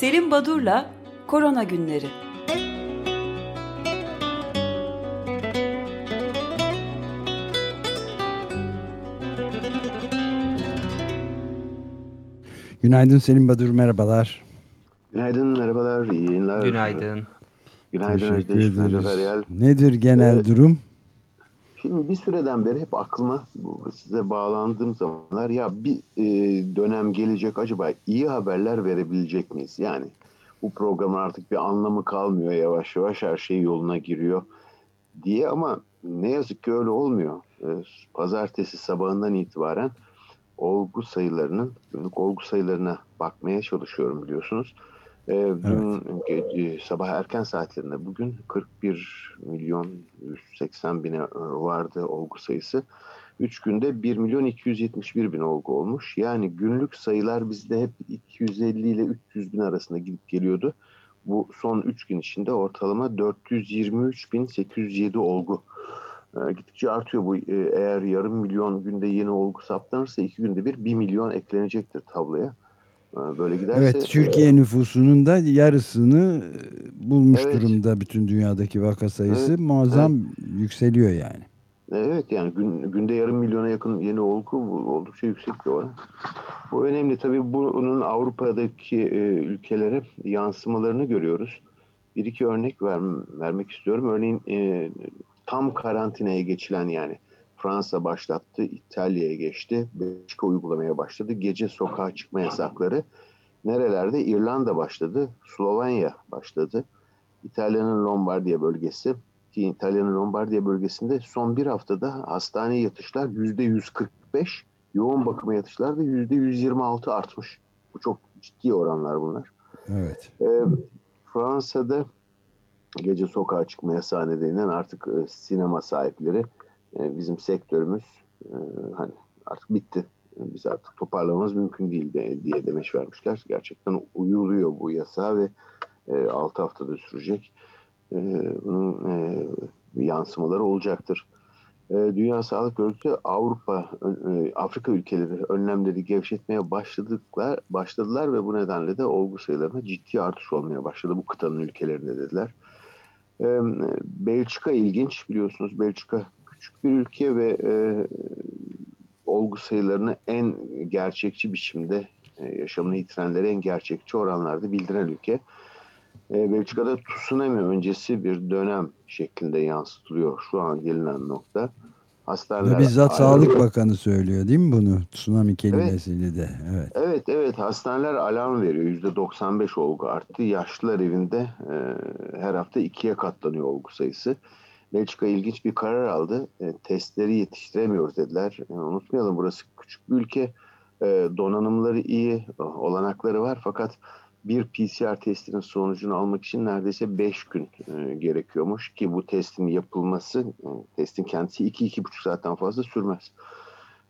Selim Badur'la Korona Günleri. Günaydın Selim Badur, merhabalar. Günaydın, merhabalar, iyi yayınlar. Günaydın. Günaydın Teşekkür ederiz. Nedir genel Evet. durum? Şimdi bir süreden beri hep aklıma size bağlandığım zamanlar ya bir e, dönem gelecek acaba iyi haberler verebilecek miyiz? Yani bu programın artık bir anlamı kalmıyor yavaş yavaş her şey yoluna giriyor diye ama ne yazık ki öyle olmuyor. E, Pazartesi sabahından itibaren olgu sayılarının, olgu sayılarına bakmaya çalışıyorum biliyorsunuz. Ee, dün gece, sabah erken saatlerinde bugün 41 milyon 180 bine e, vardı olgu sayısı. 3 günde 1 milyon 271 bin olgu olmuş. Yani günlük sayılar bizde hep 250 ile 300 bin arasında gidip geliyordu. Bu son 3 gün içinde ortalama 423 bin 807 olgu. Ee, gittikçe artıyor bu. Ee, eğer yarım milyon günde yeni olgu saptanırsa 2 günde bir 1 milyon eklenecektir tabloya. Böyle giderse... Evet, Türkiye nüfusunun da yarısını e, bulmuş Evet. durumda bütün dünyadaki vaka sayısı. Evet, Muazzam yükseliyor yani. Evet yani gün, günde yarım milyona yakın yeni olgu oldukça yüksek bir oran. Bu önemli tabii bunun Avrupa'daki e, ülkelere yansımalarını görüyoruz. Bir iki örnek ver, vermek istiyorum. Örneğin e, tam karantinaya geçilen yani Fransa başlattı, İtalya'ya geçti, Belçika uygulamaya başladı. Gece sokağa çıkma yasakları. Nerelerde? İrlanda başladı, Slovenya başladı. İtalya'nın Lombardiya bölgesi, ki İtalya'nın Lombardiya bölgesinde son bir haftada hastaneye yatışlar yüzde 145, yoğun bakıma yatışlar da yüzde 126 artmış. Bu çok ciddi oranlar bunlar. Evet. Ee, Fransa'da gece sokağa çıkma yasağı nedeniyle artık e, sinema sahipleri e, bizim sektörümüz e, hani artık bitti. Biz artık toparlamamız mümkün değil de, diye demeç vermişler. Gerçekten uyuluyor bu yasağa ve e, 6 haftada sürecek. E, bunun e, yansımaları olacaktır. E, Dünya Sağlık Örgütü Avrupa, Afrika ülkeleri önlemleri gevşetmeye başladılar, başladılar ve bu nedenle de olgu sayılarına ciddi artış olmaya başladı bu kıtanın ülkelerinde dediler. Belçika ilginç biliyorsunuz Belçika küçük bir ülke ve e, olgu sayılarını en gerçekçi biçimde e, yaşamını yitirenleri en gerçekçi oranlarda bildiren ülke. E, Belçika'da tsunami öncesi bir dönem şeklinde yansıtılıyor şu an gelinen nokta. Hastaneler bizzat ayrı- Sağlık Bakanı söylüyor değil mi bunu? Tsunami kelimesiyle de. Evet. Evet evet hastaneler alarm veriyor. %95 olgu arttı. Yaşlılar evinde e, her hafta ikiye katlanıyor olgu sayısı. Belçika ilginç bir karar aldı. E, testleri yetiştiremiyoruz dediler. E, unutmayalım burası küçük bir ülke. E, donanımları iyi, e, olanakları var fakat bir PCR testinin sonucunu almak için neredeyse 5 gün e, gerekiyormuş ki bu testin yapılması, e, testin kendisi 2-2,5 saatten fazla sürmez.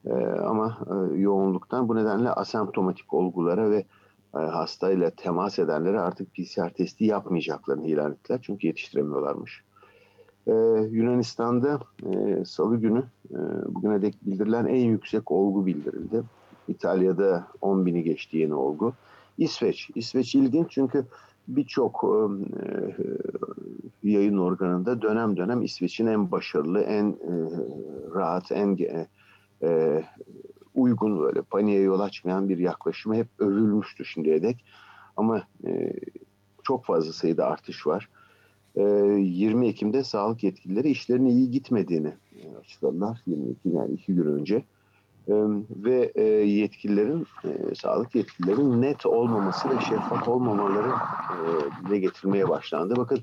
Ee, ama e, yoğunluktan bu nedenle asemptomatik olgulara ve e, hastayla temas edenlere artık PCR testi yapmayacaklarını ilan ettiler. Çünkü yetiştiremiyorlarmış. Ee, Yunanistan'da e, salı günü e, bugüne dek bildirilen en yüksek olgu bildirildi. İtalya'da 10 bini geçti yeni olgu. İsveç. İsveç ilginç çünkü birçok e, e, yayın organında dönem dönem İsveç'in en başarılı, en e, rahat, en e, uygun böyle paniğe yol açmayan bir yaklaşımı hep övülmüştü şimdiye dek. Ama e, çok fazla sayıda artış var. E, 20 Ekim'de sağlık yetkilileri işlerine iyi gitmediğini e, açıkladılar. 20 Ekim yani iki gün önce. E, ve e, yetkililerin, e, sağlık yetkililerin net olmaması ve şeffaf olmamaları dile getirilmeye başlandı. Bakın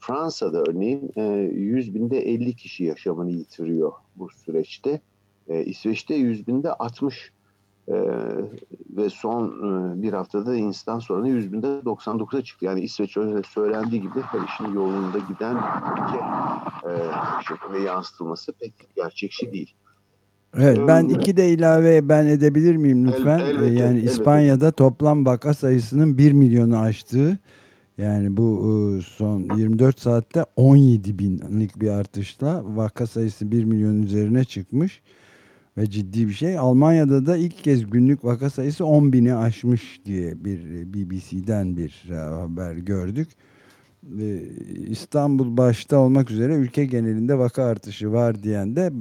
Fransa'da örneğin e, 100 binde 50 kişi yaşamını yitiriyor bu süreçte. İsveç'te 100 binde 60 e, ve son e, bir haftada instans oranı 100 binde 99'a çıktı. Yani İsveç öyle söylendiği gibi her işin yolunda giden ülke e, yansıtılması pek gerçekçi değil. Evet, ben Evet. iki de ilave ben edebilir miyim lütfen? El- Ee, elbette, yani elbette. İspanya'da toplam vaka sayısının 1 milyonu aştığı yani bu e, son 24 saatte 17 binlik bir artışla vaka sayısı 1 milyon üzerine çıkmış. Ve ciddi bir şey. Almanya'da da ilk kez günlük vaka sayısı 10 bini aşmış diye bir BBC'den bir haber gördük. İstanbul başta olmak üzere ülke genelinde vaka artışı var diyen de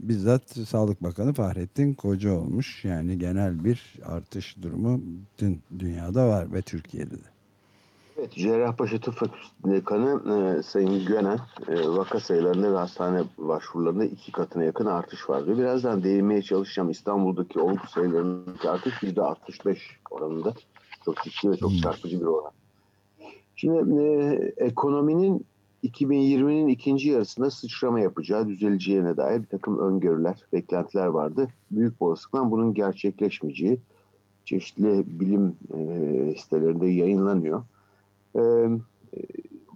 bizzat Sağlık Bakanı Fahrettin Koca olmuş. Yani genel bir artış durumu bütün dünyada var ve Türkiye'de de. Evet, Cerrahpaşa Tıp Fakültesi Dekanı e, Sayın Gönen e, vaka sayılarında ve hastane başvurularında iki katına yakın artış var diyor. Birazdan değinmeye çalışacağım. İstanbul'daki olgu sayılarındaki artış %65 oranında. Çok ciddi ve çok hmm. çarpıcı bir oran. Şimdi e, ekonominin 2020'nin ikinci yarısında sıçrama yapacağı, düzeleceğine dair bir takım öngörüler, beklentiler vardı. Büyük olasılıkla bunun gerçekleşmeyeceği çeşitli bilim e, sitelerinde yayınlanıyor. E,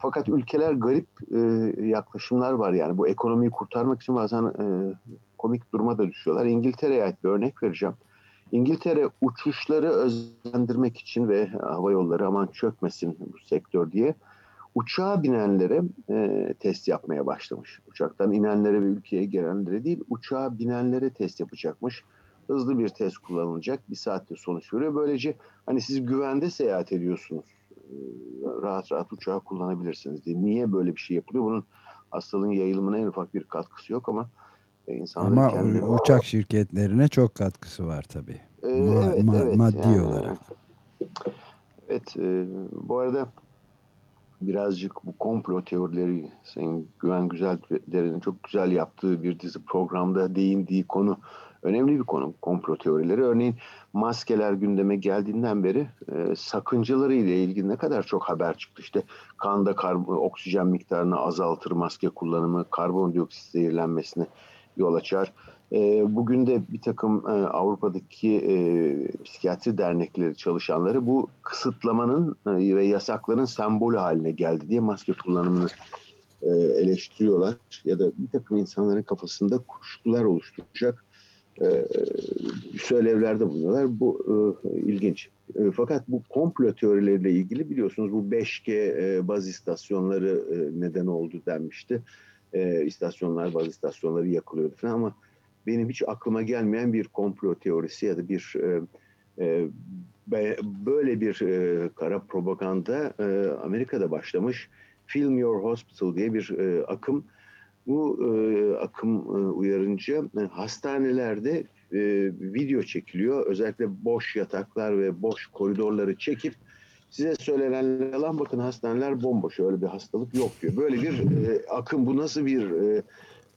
fakat ülkeler garip e, yaklaşımlar var yani. Bu ekonomiyi kurtarmak için bazen e, komik duruma da düşüyorlar. İngiltere'ye ait bir örnek vereceğim. İngiltere uçuşları özlendirmek için ve hava yolları aman çökmesin bu sektör diye uçağa binenlere e, test yapmaya başlamış. Uçaktan inenlere ve ülkeye gelenlere değil uçağa binenlere test yapacakmış. Hızlı bir test kullanılacak. Bir saatte sonuç veriyor. Böylece hani siz güvende seyahat ediyorsunuz. Rahat rahat uçağı kullanabilirsiniz diye. Niye böyle bir şey yapılıyor? Bunun hastalığın yayılımına en ufak bir katkısı yok ama e, Ama kendine... uçak şirketlerine çok katkısı var tabii. Ee, ma evet, ma evet, maddi yani, olarak. Evet, e, bu arada birazcık bu komplo teorileri Sayın Güven Güzelder'in çok güzel yaptığı bir dizi programda değindiği konu önemli bir konu komplo teorileri. Örneğin maskeler gündeme geldiğinden beri e, sakıncaları ile ilgili ne kadar çok haber çıktı. İşte kanda karbon, oksijen miktarını azaltır maske kullanımı, karbondioksit zehirlenmesine yol açar. E, bugün de bir takım e, Avrupa'daki e, psikiyatri dernekleri çalışanları bu kısıtlamanın e, ve yasakların sembolü haline geldi diye maske kullanımını e, eleştiriyorlar. Ya da bir takım insanların kafasında kuşkular oluşturacak e, söylevlerde bulunuyorlar. Bu e, ilginç. E, fakat bu komplo teorileriyle ilgili biliyorsunuz bu 5G e, baz istasyonları neden oldu denmişti e, istasyonlar, bazı istasyonları yakılıyordu falan ama benim hiç aklıma gelmeyen bir komplo teorisi ya da bir böyle bir kara propaganda Amerika'da başlamış. Film Your Hospital diye bir e, akım. Bu e, akım e, uyarınca e, hastanelerde e, video çekiliyor. Özellikle boş yataklar ve boş koridorları çekip Size söylenen yalan bakın hastaneler bomboş öyle bir hastalık yok diyor. Böyle bir e, akım bu nasıl bir e,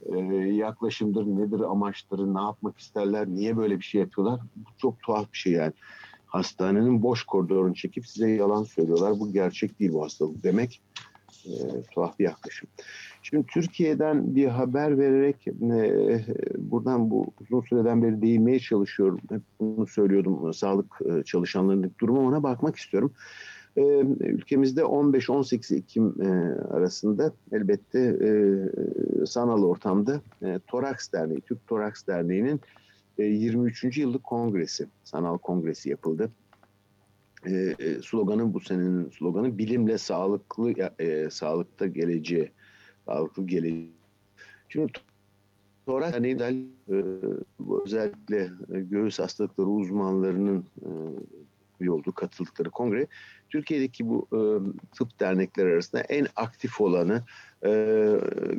e, yaklaşımdır, nedir amaçları, ne yapmak isterler, niye böyle bir şey yapıyorlar? Bu çok tuhaf bir şey yani. Hastanenin boş koridorunu çekip size yalan söylüyorlar. Bu gerçek değil bu hastalık demek e, tuhaf bir yaklaşım. Şimdi Türkiye'den bir haber vererek e, buradan bu uzun süreden beri değinmeye çalışıyorum. Hep bunu söylüyordum sağlık e, çalışanlarının durumu ona bakmak istiyorum. E, ülkemizde 15-18 Ekim e, arasında elbette e, sanal ortamda e, Toraks Derneği, Türk Toraks Derneği'nin e, 23. yıllık kongresi, sanal kongresi yapıldı. E, e, sloganı bu senenin sloganı bilimle sağlıklı e, sağlıkta geleceği sağlıklı geleceği. Şimdi Torak hani e, özellikle e, göğüs hastalıkları uzmanlarının e, olduğu katıldıkları kongre Türkiye'deki bu e, tıp dernekleri arasında en aktif olanı e,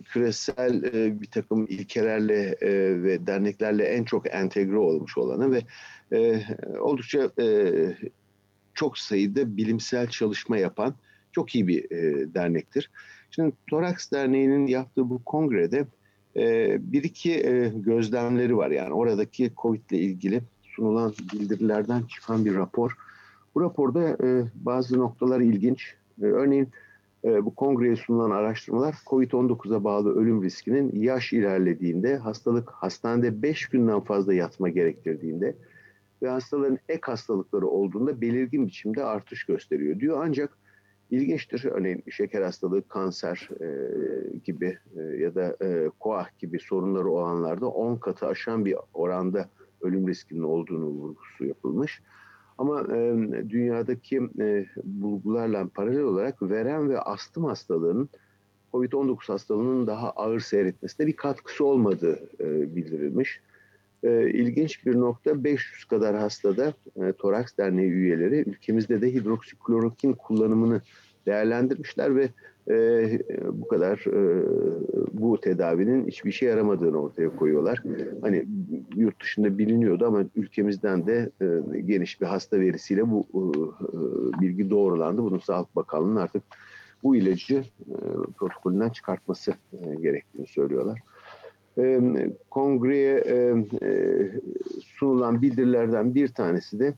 küresel e, bir takım ilkelerle e, ve derneklerle en çok entegre olmuş olanı ve e, oldukça e, çok sayıda bilimsel çalışma yapan çok iyi bir e, dernektir. Şimdi Toraks Derneği'nin yaptığı bu kongrede e, bir iki e, gözlemleri var. Yani oradaki COVID ile ilgili sunulan bildirilerden çıkan bir rapor. Bu raporda e, bazı noktalar ilginç. E, örneğin e, bu kongreye sunulan araştırmalar COVID-19'a bağlı ölüm riskinin yaş ilerlediğinde, hastalık hastanede 5 günden fazla yatma gerektirdiğinde ve hastaların ek hastalıkları olduğunda belirgin biçimde artış gösteriyor diyor. Ancak ilginçtir. Örneğin şeker hastalığı, kanser e, gibi e, ya da e, koah gibi sorunları olanlarda 10 katı aşan bir oranda ölüm riskinin olduğunu vurgusu yapılmış. Ama e, dünyadaki e, bulgularla paralel olarak verem ve astım hastalığının COVID-19 hastalığının daha ağır seyretmesine bir katkısı olmadığı e, bildirilmiş. E, ilginç bir nokta 500 kadar hastada e, Toraks Derneği üyeleri ülkemizde de hidroksiklorokin kullanımını değerlendirmişler ve e, bu kadar e, bu tedavinin hiçbir şey yaramadığını ortaya koyuyorlar. Hani yurt dışında biliniyordu ama ülkemizden de e, geniş bir hasta verisiyle bu e, bilgi doğrulandı. Bunun Sağlık Bakanlığı'nın artık bu ilacı e, protokolünden çıkartması e, gerektiğini söylüyorlar. E, kongreye e, e, sunulan bildirilerden bir tanesi de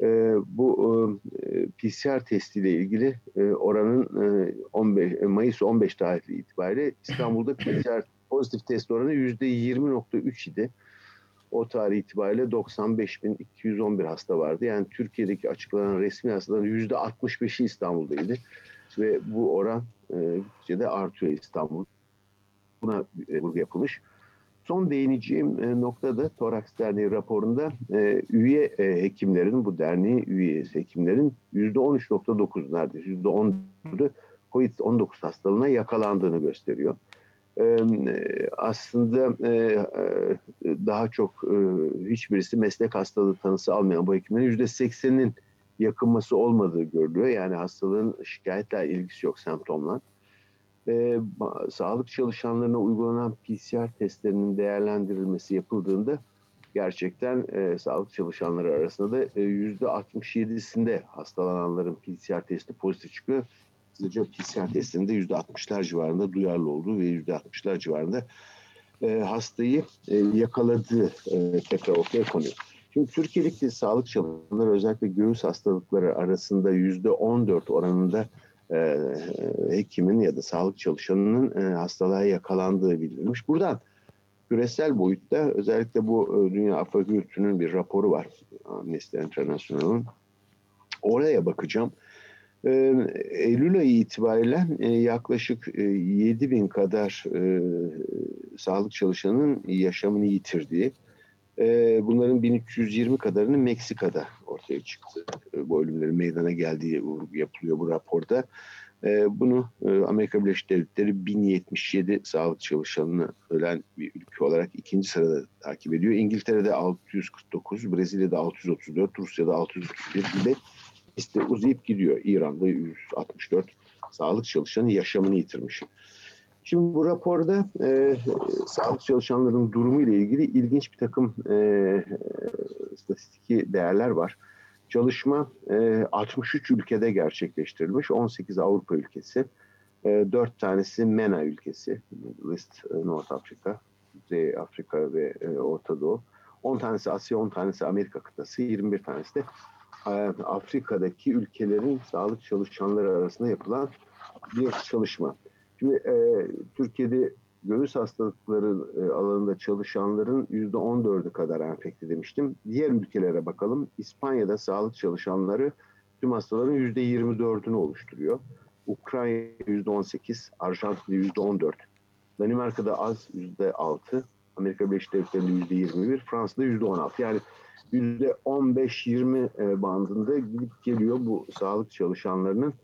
e, bu e, PCR testiyle ilgili e, oranın e, 15 e, Mayıs 15 tarihli itibariyle İstanbul'da PCR pozitif test oranı %20.3 idi. O tarih itibariyle 95.211 hasta vardı. Yani Türkiye'deki açıklanan resmi hastaların %65'i İstanbul'daydı. Ve bu oran e, de artıyor İstanbul. Buna e, vurgu yapılmış. Son değineceğim e, nokta da Toraks Derneği raporunda e, üye e, hekimlerin, bu derneği üye hekimlerin %13.9 neredeyse %14'ü COVID-19 hastalığına yakalandığını gösteriyor. Aslında daha çok hiçbirisi meslek hastalığı tanısı almayan bu hekimlerin %80'inin yakınması olmadığı görülüyor. Yani hastalığın şikayetle ilgisi yok semptomla e, sağlık çalışanlarına uygulanan PCR testlerinin değerlendirilmesi yapıldığında gerçekten e, sağlık çalışanları arasında da yüzde 67'sinde hastalananların PCR testi pozitif çıkıyor. Sadece PCR testinde yüzde 60'lar civarında duyarlı olduğu ve yüzde 60'lar civarında e, hastayı e, yakaladığı e, tekrar ortaya konuyor. Şimdi Türkiye'deki sağlık çalışanları özellikle göğüs hastalıkları arasında yüzde 14 oranında e, hekimin ya da sağlık çalışanının e, hastalığa yakalandığı bildirilmiş. Buradan küresel boyutta özellikle bu e, Dünya Afrika Örgütü'nün bir raporu var. Amnesty International'ın. Oraya bakacağım. E, Eylül ayı itibariyle e, yaklaşık e, 7 bin kadar e, sağlık çalışanının yaşamını yitirdiği, e, bunların 1320 kadarının Meksika'da ortaya çıktı. E, bu ölümlerin meydana geldiği yapılıyor bu raporda. E, bunu e, Amerika Birleşik Devletleri 1077 sağlık çalışanını ölen bir ülke olarak ikinci sırada takip ediyor. İngiltere'de 649, Brezilya'da 634, Rusya'da 631 gibi liste uzayıp gidiyor. İran'da 164 sağlık çalışanı yaşamını yitirmiş. Şimdi bu raporda e, sağlık çalışanlarının durumu ile ilgili ilginç bir takım e, statistiki değerler var. Çalışma e, 63 ülkede gerçekleştirilmiş, 18 Avrupa ülkesi, e, 4 tanesi MENA ülkesi, Middle East, e, North Afrika, Kuzey Afrika ve e, Orta Doğu. 10 tanesi Asya, 10 tanesi Amerika kıtası, 21 tanesi de e, Afrika'daki ülkelerin sağlık çalışanları arasında yapılan bir çalışma. Şimdi e, Türkiye'de göğüs hastalıkları e, alanında çalışanların yüzde 14'ü kadar enfekte demiştim. Diğer ülkelere bakalım. İspanya'da sağlık çalışanları tüm hastaların yüzde 24'ünü oluşturuyor. Ukrayna yüzde 18, Arjantin'de yüzde 14, Danimarka'da az yüzde 6, Amerika Birleşik Devletleri'nde yüzde 21, Fransa'da yüzde 16. Yani yüzde 15-20 e, bandında gidip geliyor bu sağlık çalışanlarının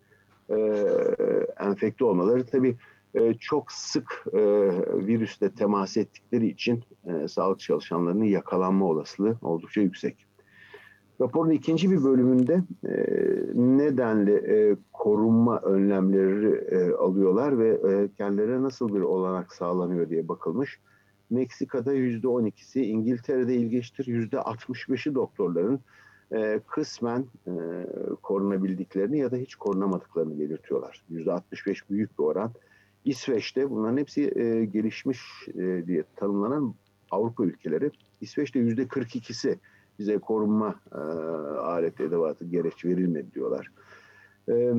e, enfekte olmaları. Tabii e, çok sık e, virüsle temas ettikleri için e, sağlık çalışanlarının yakalanma olasılığı oldukça yüksek. Raporun ikinci bir bölümünde e, nedenle e, korunma önlemleri e, alıyorlar ve e, kendilerine nasıl bir olanak sağlanıyor diye bakılmış. Meksika'da yüzde 12'si, İngiltere'de ilginçtir yüzde 65'i doktorların e, kısmen e, korunabildiklerini ya da hiç korunamadıklarını belirtiyorlar. %65 büyük bir oran. İsveç'te bunların hepsi e, gelişmiş e, diye tanımlanan Avrupa ülkeleri. İsveç'te %42'si bize korunma e, alet edevatı gereç verilmedi diyorlar. E, e,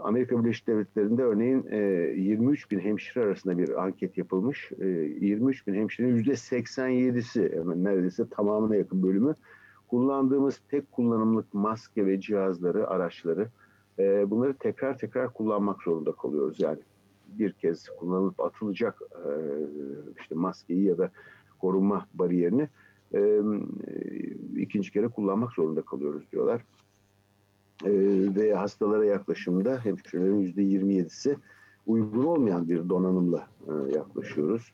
Amerika Birleşik Devletleri'nde örneğin e, 23 bin hemşire arasında bir anket yapılmış. E, 23 bin hemşirenin %87'si hemen neredeyse tamamına yakın bölümü kullandığımız tek kullanımlık maske ve cihazları, araçları e, bunları tekrar tekrar kullanmak zorunda kalıyoruz. Yani bir kez kullanılıp atılacak e, işte maskeyi ya da korunma bariyerini e, ikinci kere kullanmak zorunda kalıyoruz diyorlar. E, ve hastalara yaklaşımda hemşirelerin yüzde 27'si uygun olmayan bir donanımla e, yaklaşıyoruz.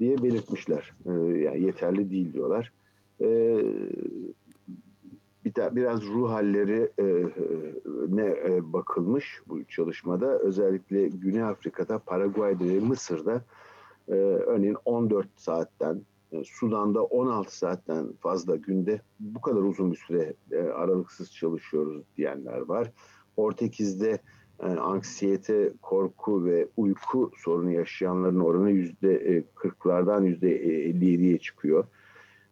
diye belirtmişler. E, yani yeterli değil diyorlar. E, bir de, biraz ruh halleri e, ne e, bakılmış bu çalışmada. Özellikle Güney Afrika'da, Paraguay'da ve Mısır'da e, örneğin 14 saatten, e, Sudan'da 16 saatten fazla günde bu kadar uzun bir süre e, aralıksız çalışıyoruz diyenler var. Portekiz'de e, anksiyete, korku ve uyku sorunu yaşayanların oranı yüzde 40'lardan yüzde 57'ye çıkıyor.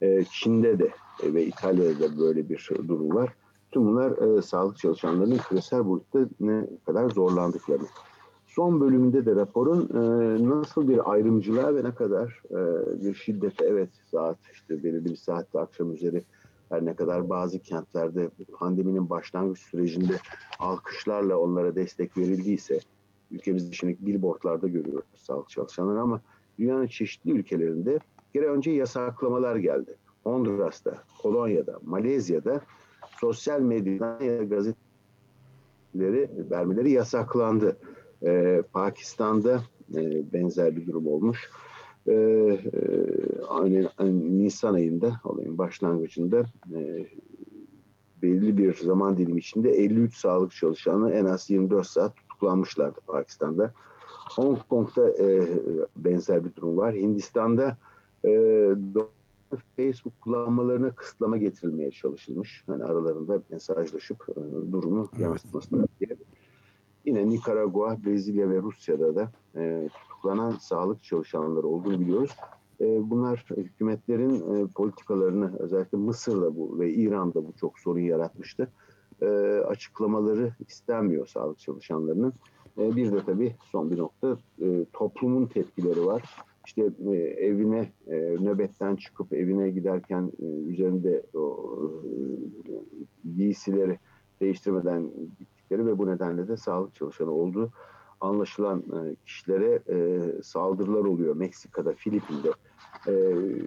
E, Çin'de de e, ve İtalya'da da böyle bir durum var. Tüm bunlar e, sağlık çalışanlarının küresel boyutta ne kadar zorlandıklarını. Son bölümünde de raporun e, nasıl bir ayrımcılığa ve ne kadar e, bir şiddete evet saat işte belirli bir saatte akşam üzeri her ne kadar bazı kentlerde pandeminin başlangıç sürecinde alkışlarla onlara destek verildiyse ülkemizde şimdi billboardlarda görüyoruz sağlık çalışanları ama dünyanın çeşitli ülkelerinde kere önce yasaklamalar geldi. Honduras'ta, Kolonya'da, Malezya'da sosyal medyadan ya gazeteleri vermeleri yasaklandı. Ee, Pakistan'da e, benzer bir durum olmuş. Ee, e, Nisan ayında, olayın başlangıcında e, belli bir zaman dilimi içinde 53 sağlık çalışanı en az 24 saat tutuklanmışlardı Pakistan'da. Hong Kong'da e, benzer bir durum var. Hindistan'da e, Facebook kullanmalarına kısıtlama getirilmeye çalışılmış. Hani aralarında mesajlaşıp e, durumu yansıtmasına diye. Yine Nikaragua, Brezilya ve Rusya'da da e, tutuklanan sağlık çalışanları olduğunu biliyoruz. E, bunlar hükümetlerin e, politikalarını özellikle Mısır'da bu ve İran'da bu çok sorun yaratmıştı. E, açıklamaları istenmiyor sağlık çalışanlarının. E, bir de tabii son bir nokta e, toplumun tepkileri var işte e, evine e, nöbetten çıkıp evine giderken e, üzerinde o e, giysileri değiştirmeden gittikleri ve bu nedenle de sağlık çalışanı olduğu anlaşılan e, kişilere e, saldırılar oluyor. Meksika'da, Filipin'de e,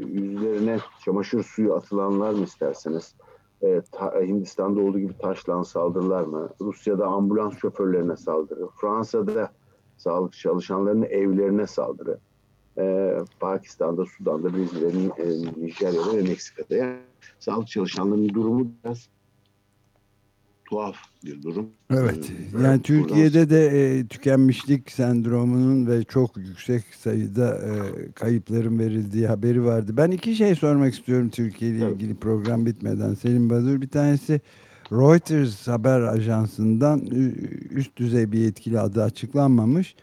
yüzlerine çamaşır suyu atılanlar mı isterseniz? E, ta, Hindistan'da olduğu gibi taşlan saldırılar mı? Rusya'da ambulans şoförlerine saldırı. Fransa'da sağlık çalışanlarının evlerine saldırı e, Pakistan'da, Sudan'da, Brezilya'da, e, Nijerya'da ve Meksika'da. Yani sağlık çalışanlarının durumu biraz tuhaf bir durum. Evet. Ee, yani Türkiye'de de e, tükenmişlik sendromunun ve çok yüksek sayıda e, kayıpların verildiği haberi vardı. Ben iki şey sormak istiyorum Türkiye ile ilgili evet. program bitmeden. Selim Badur bir tanesi Reuters haber ajansından üst düzey bir yetkili adı açıklanmamış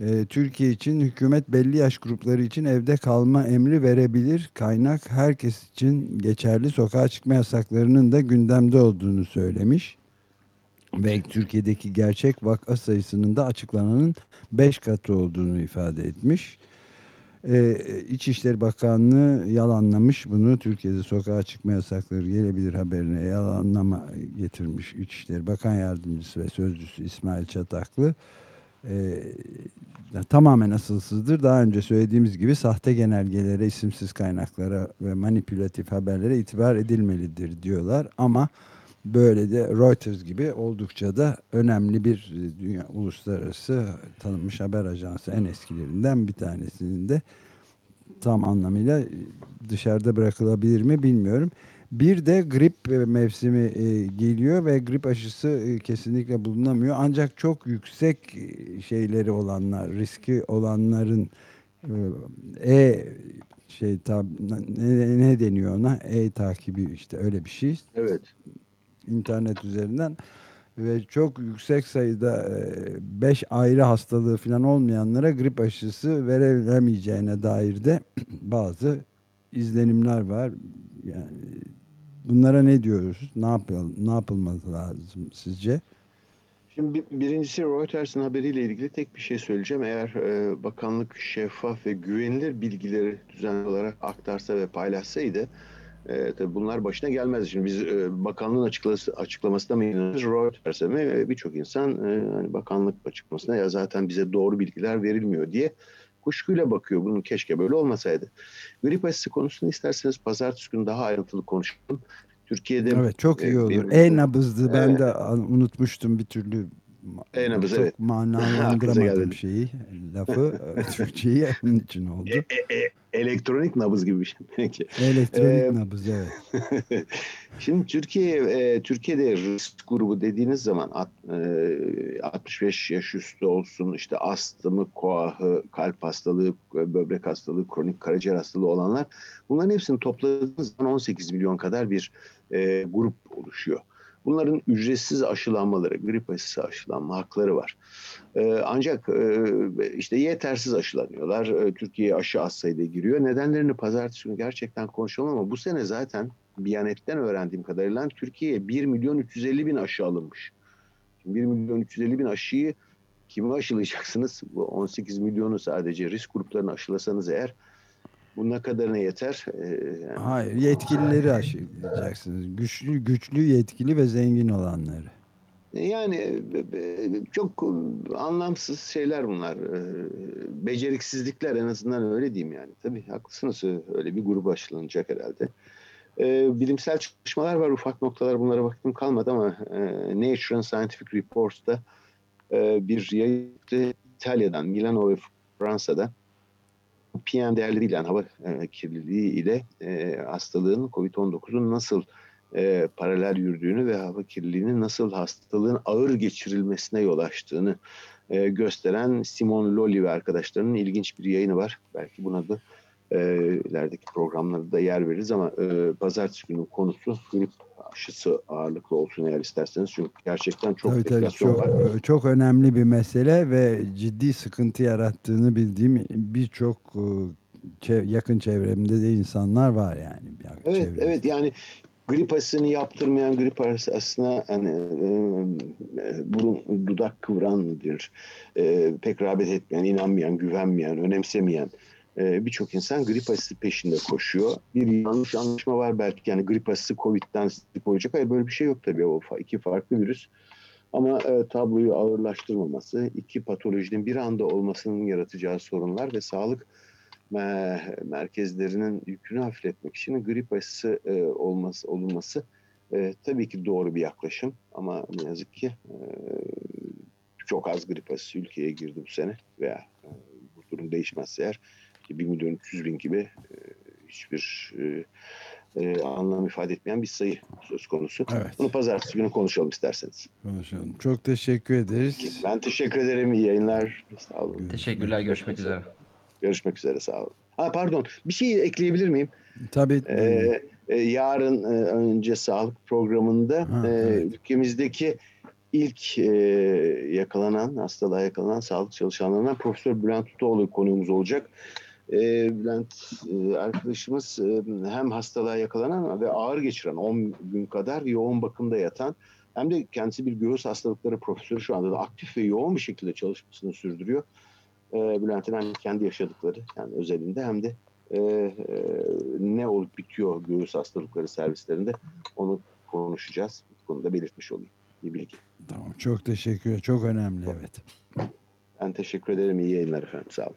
e, Türkiye için hükümet belli yaş grupları için evde kalma emri verebilir. Kaynak herkes için geçerli sokağa çıkma yasaklarının da gündemde olduğunu söylemiş. Ve Türkiye'deki gerçek vaka sayısının da açıklananın 5 katı olduğunu ifade etmiş. Ee, İçişleri Bakanlığı yalanlamış bunu. Türkiye'de sokağa çıkma yasakları gelebilir haberine yalanlama getirmiş İçişleri Bakan Yardımcısı ve Sözcüsü İsmail Çataklı e, tamamen asılsızdır. Daha önce söylediğimiz gibi sahte genelgelere, isimsiz kaynaklara ve manipülatif haberlere itibar edilmelidir diyorlar. Ama böyle de Reuters gibi oldukça da önemli bir dünya uluslararası tanınmış haber ajansı en eskilerinden bir tanesinin de tam anlamıyla dışarıda bırakılabilir mi bilmiyorum. Bir de grip e, mevsimi e, geliyor ve grip aşısı e, kesinlikle bulunamıyor. Ancak çok yüksek şeyleri olanlar, riski olanların e şey tab ne, ne deniyor ona? E takibi işte öyle bir şey. Evet. İnternet üzerinden ve çok yüksek sayıda 5 ayrı hastalığı falan olmayanlara grip aşısı verilemeyeceğine dair de bazı izlenimler var. Yani Bunlara ne diyoruz? Ne yapalım? Ne yapılması lazım sizce? Şimdi birincisi Reuters'ın haberiyle ilgili tek bir şey söyleyeceğim. Eğer e, bakanlık şeffaf ve güvenilir bilgileri düzenli olarak aktarsa ve paylaşsaydı e, tabii bunlar başına gelmezdi. Şimdi biz e, bakanlığın açıklaması, açıklamasına mı inanırız Reuters'e mi? E, Birçok insan e, hani bakanlık açıklamasına ya zaten bize doğru bilgiler verilmiyor diye kuşkuyla bakıyor. Bunun keşke böyle olmasaydı. Grip aşısı konusunu isterseniz pazartesi günü daha ayrıntılı konuşalım. Türkiye'de Evet çok iyi e, olur. E-nabızdı ben de unutmuştum bir türlü E-nabız çok evet. manalandıramadım şeyi. Lafı Türkçeyi onun için oldu. E, e, e, elektronik nabız gibi bir şey. Elektronik ee, nabız evet. Şimdi Türkiye e, Türkiye'de risk grubu dediğiniz zaman at, e, 65 yaş üstü olsun işte astımı, koahı, kalp hastalığı, böbrek hastalığı, kronik karaciğer hastalığı olanlar bunların hepsini topladığınız zaman 18 milyon kadar bir e, grup oluşuyor. Bunların ücretsiz aşılanmaları, grip aşısı aşılanma hakları var. Ee, ancak e, işte yetersiz aşılanıyorlar. Ee, Türkiye'ye aşı az sayıda giriyor. Nedenlerini pazartesi günü gerçekten konuşalım ama bu sene zaten Biyanet'ten öğrendiğim kadarıyla Türkiye'ye 1 milyon 350 bin aşı alınmış. 1 milyon 350 bin aşıyı kime aşılayacaksınız? Bu 18 milyonu sadece risk gruplarını aşılasanız eğer bu ne kadarına yeter? Ee, yani... Hayır, yetkilileri aşılayacaksınız. Güçlü, güçlü, yetkili ve zengin olanları. Yani e, e, çok anlamsız şeyler bunlar. Ee, beceriksizlikler en azından öyle diyeyim yani. Tabii haklısınız öyle bir grup aşılanacak herhalde. Ee, bilimsel çalışmalar var ufak noktalar bunlara vaktim kalmadı ama e, Nature and Scientific Reports'ta bir yayın İtalya'dan, Milano ve Fransa'da PM değerleriyle yani hava e, kirliliği ile e, hastalığın COVID-19'un nasıl e, paralel yürüdüğünü ve hava kirliliğinin nasıl hastalığın ağır geçirilmesine yol açtığını e, gösteren Simon Lolli ve arkadaşlarının ilginç bir yayını var. Belki buna da e, ilerideki programlarda da yer veririz ama e, pazartesi günü konusu grip aşısı ağırlıklı olsun eğer isterseniz. Çünkü gerçekten çok tabii, tabii, çok, var. Çok önemli bir mesele ve ciddi sıkıntı yarattığını bildiğim birçok e, yakın çevremde de insanlar var yani. Evet, çevremde. evet yani grip aşısını yaptırmayan grip aşısına hani, e, e, burun dudak kıvrandır, e, pek rağbet etmeyen, inanmayan, güvenmeyen, önemsemeyen e, birçok insan grip aşısı peşinde koşuyor. Bir yanlış anlaşma var belki yani grip aşısı Covid'den olacak. Hayır böyle bir şey yok tabii o iki farklı virüs. Ama e, tabloyu ağırlaştırmaması, iki patolojinin bir anda olmasının yaratacağı sorunlar ve sağlık merkezlerinin yükünü hafifletmek için grip aşısı e, olması, olunması e, tabii ki doğru bir yaklaşım. Ama ne yazık ki e, çok az grip aşısı ülkeye girdi bu sene veya e, bu durum değişmezse eğer 1 milyon 300 bin gibi e, hiçbir e, e, anlam ifade etmeyen bir sayı söz konusu. Evet. Bunu pazartesi günü konuşalım isterseniz. Konuşalım. Çok teşekkür ederiz. Ben teşekkür ederim. İyi yayınlar. Sağ olun. Teşekkürler. Görüşmek üzere. Görüşmek üzere. Sağ olun. Ha, pardon. Bir şey ekleyebilir miyim? Tabii. Ee, yarın önce sağlık programında ha, e, evet. ülkemizdeki ilk e, yakalanan, hastalığa yakalanan sağlık çalışanlarından Profesör Bülent Tutoğlu konuğumuz olacak e, Bülent e, arkadaşımız e, hem hastalığa yakalanan ve ağır geçiren 10 gün kadar yoğun bakımda yatan hem de kendisi bir göğüs hastalıkları profesörü şu anda da aktif ve yoğun bir şekilde çalışmasını sürdürüyor. E, Bülent'in hem kendi yaşadıkları yani özelinde hem de e, e, ne olup bitiyor göğüs hastalıkları servislerinde onu konuşacağız. Bu konuda belirtmiş olayım. Bir bilgi. Tamam çok teşekkür ederim. Çok önemli evet. Ben teşekkür ederim. İyi yayınlar efendim. Sağ olun.